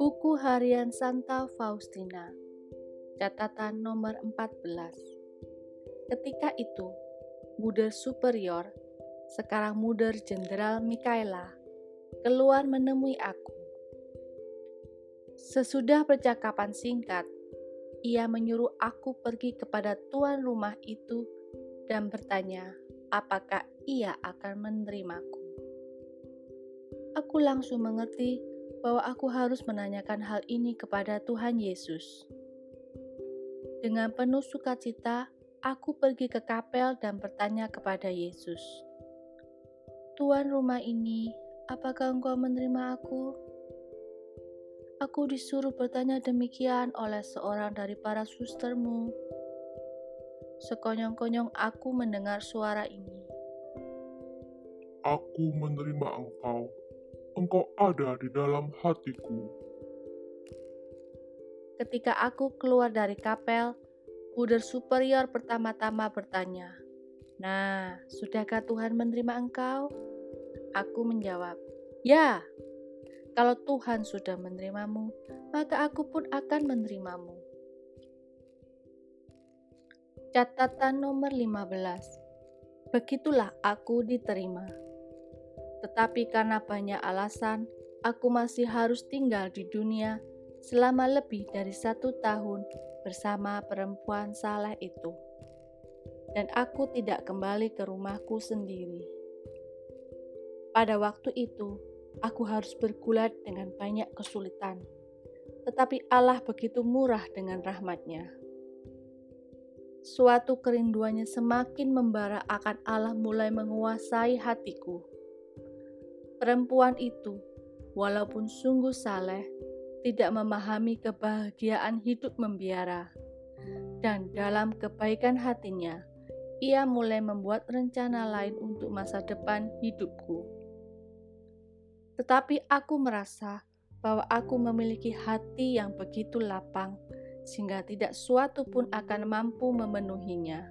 Buku Harian Santa Faustina Catatan nomor 14 Ketika itu, Muder Superior, sekarang Muder Jenderal Mikaela, keluar menemui aku. Sesudah percakapan singkat, ia menyuruh aku pergi kepada tuan rumah itu dan bertanya apakah ia akan menerimaku. Aku langsung mengerti bahwa aku harus menanyakan hal ini kepada Tuhan Yesus. Dengan penuh sukacita, aku pergi ke kapel dan bertanya kepada Yesus, "Tuan rumah ini, apakah engkau menerima aku?" Aku disuruh bertanya demikian oleh seorang dari para sustermu. Sekonyong-konyong aku mendengar suara ini. Aku menerima engkau. Engkau ada di dalam hatiku. Ketika aku keluar dari kapel, Buder Superior pertama-tama bertanya, Nah, sudahkah Tuhan menerima engkau? Aku menjawab, Ya, kalau Tuhan sudah menerimamu, maka aku pun akan menerimamu. Catatan nomor 15. Begitulah aku diterima. Tetapi karena banyak alasan, aku masih harus tinggal di dunia selama lebih dari satu tahun bersama perempuan saleh itu. Dan aku tidak kembali ke rumahku sendiri. Pada waktu itu, aku harus bergulat dengan banyak kesulitan. Tetapi Allah begitu murah dengan rahmatnya. Suatu kerinduannya semakin membara akan Allah mulai menguasai hatiku. Perempuan itu, walaupun sungguh saleh, tidak memahami kebahagiaan hidup membiara. Dan dalam kebaikan hatinya, ia mulai membuat rencana lain untuk masa depan hidupku tetapi aku merasa bahwa aku memiliki hati yang begitu lapang, sehingga tidak suatu pun akan mampu memenuhinya.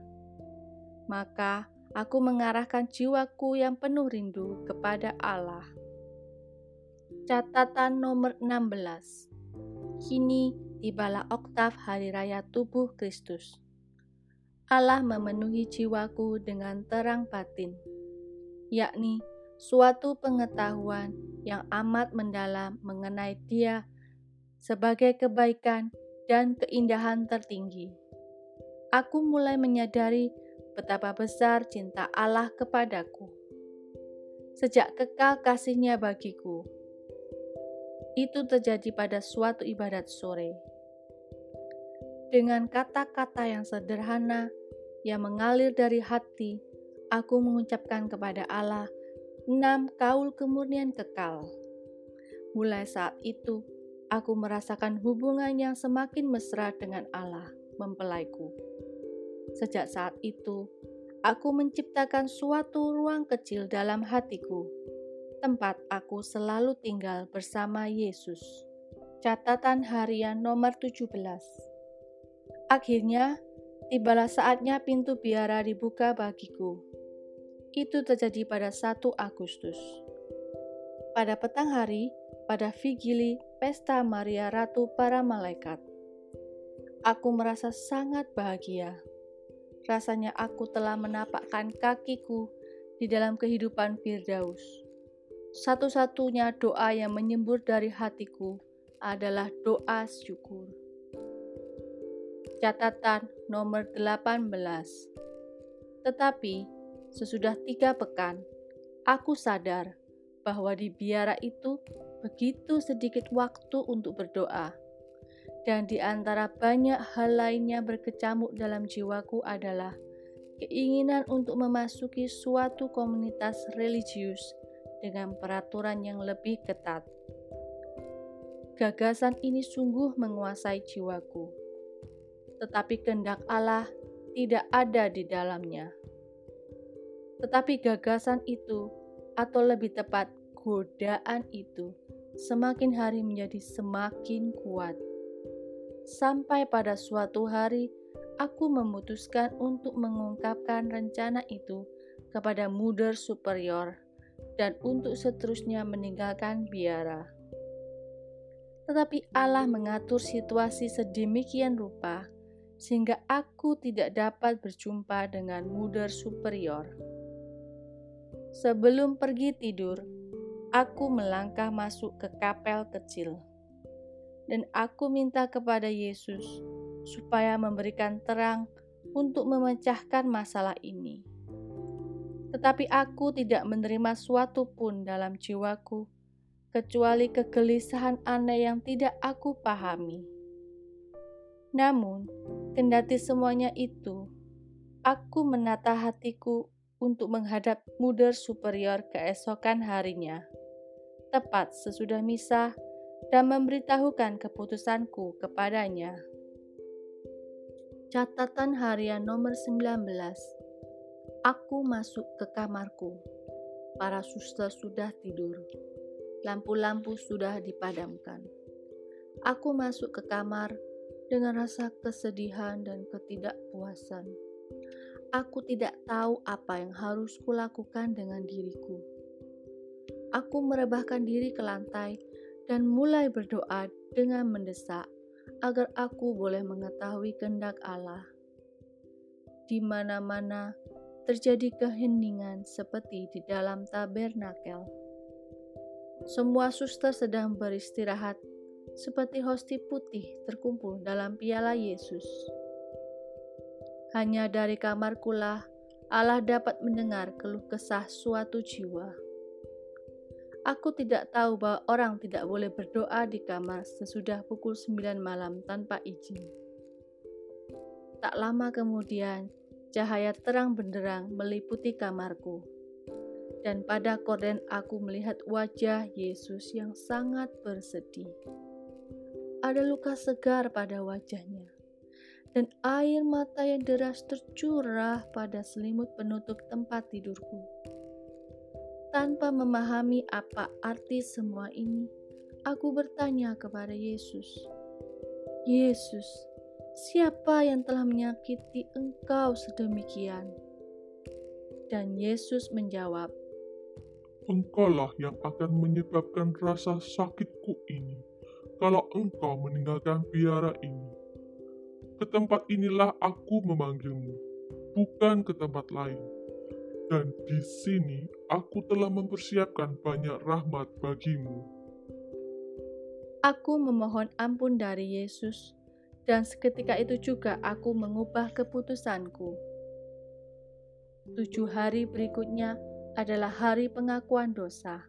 Maka aku mengarahkan jiwaku yang penuh rindu kepada Allah. Catatan nomor 16 Kini tibalah oktav hari raya tubuh Kristus. Allah memenuhi jiwaku dengan terang batin, yakni suatu pengetahuan yang amat mendalam mengenai Dia sebagai kebaikan dan keindahan tertinggi. Aku mulai menyadari betapa besar cinta Allah kepadaku. Sejak kekal kasihnya bagiku. Itu terjadi pada suatu ibadat sore. Dengan kata-kata yang sederhana yang mengalir dari hati, aku mengucapkan kepada Allah 6. Kaul kemurnian kekal. Mulai saat itu, aku merasakan hubungan yang semakin mesra dengan Allah mempelaiku. Sejak saat itu, aku menciptakan suatu ruang kecil dalam hatiku, tempat aku selalu tinggal bersama Yesus. Catatan harian nomor 17 Akhirnya, tibalah saatnya pintu biara dibuka bagiku itu terjadi pada 1 Agustus. Pada petang hari, pada Vigili Pesta Maria Ratu para Malaikat. Aku merasa sangat bahagia. Rasanya aku telah menapakkan kakiku di dalam kehidupan Firdaus. Satu-satunya doa yang menyembur dari hatiku adalah doa syukur. Catatan nomor 18. Tetapi Sesudah tiga pekan, aku sadar bahwa di biara itu begitu sedikit waktu untuk berdoa. Dan di antara banyak hal lainnya berkecamuk dalam jiwaku adalah keinginan untuk memasuki suatu komunitas religius dengan peraturan yang lebih ketat. Gagasan ini sungguh menguasai jiwaku, tetapi kehendak Allah tidak ada di dalamnya. Tetapi gagasan itu, atau lebih tepat godaan itu, semakin hari menjadi semakin kuat. Sampai pada suatu hari, aku memutuskan untuk mengungkapkan rencana itu kepada Muder Superior dan untuk seterusnya meninggalkan biara. Tetapi Allah mengatur situasi sedemikian rupa sehingga aku tidak dapat berjumpa dengan muder superior. Sebelum pergi tidur, aku melangkah masuk ke kapel kecil, dan aku minta kepada Yesus supaya memberikan terang untuk memecahkan masalah ini. Tetapi aku tidak menerima suatu pun dalam jiwaku, kecuali kegelisahan aneh yang tidak aku pahami. Namun, kendati semuanya itu, aku menata hatiku untuk menghadap muder superior keesokan harinya, tepat sesudah misa, dan memberitahukan keputusanku kepadanya. Catatan harian nomor 19 Aku masuk ke kamarku. Para suster sudah tidur. Lampu-lampu sudah dipadamkan. Aku masuk ke kamar dengan rasa kesedihan dan ketidakpuasan. Aku tidak tahu apa yang harus kulakukan dengan diriku. Aku merebahkan diri ke lantai dan mulai berdoa dengan mendesak agar aku boleh mengetahui kehendak Allah. Di mana-mana terjadi keheningan seperti di dalam tabernakel. Semua suster sedang beristirahat seperti hosti putih terkumpul dalam piala Yesus. Hanya dari kamarkulah Allah dapat mendengar keluh kesah suatu jiwa. Aku tidak tahu bahwa orang tidak boleh berdoa di kamar sesudah pukul 9 malam tanpa izin. Tak lama kemudian, Cahaya terang benderang meliputi kamarku, dan pada korden aku melihat wajah Yesus yang sangat bersedih. Ada luka segar pada wajahnya, dan air mata yang deras tercurah pada selimut penutup tempat tidurku. Tanpa memahami apa arti semua ini, aku bertanya kepada Yesus, "Yesus, Siapa yang telah menyakiti engkau sedemikian? Dan Yesus menjawab, Engkaulah yang akan menyebabkan rasa sakitku ini, kalau engkau meninggalkan biara ini. Ke tempat inilah aku memanggilmu, bukan ke tempat lain. Dan di sini aku telah mempersiapkan banyak rahmat bagimu. Aku memohon ampun dari Yesus dan seketika itu juga aku mengubah keputusanku. Tujuh hari berikutnya adalah hari pengakuan dosa.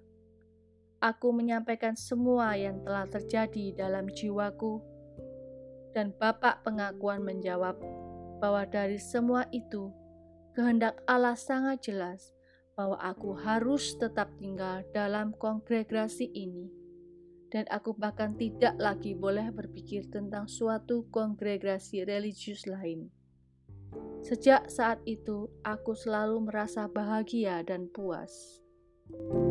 Aku menyampaikan semua yang telah terjadi dalam jiwaku, dan Bapak pengakuan menjawab bahwa dari semua itu, kehendak Allah sangat jelas bahwa aku harus tetap tinggal dalam kongregasi ini dan aku bahkan tidak lagi boleh berpikir tentang suatu kongregasi religius lain. Sejak saat itu, aku selalu merasa bahagia dan puas. thank you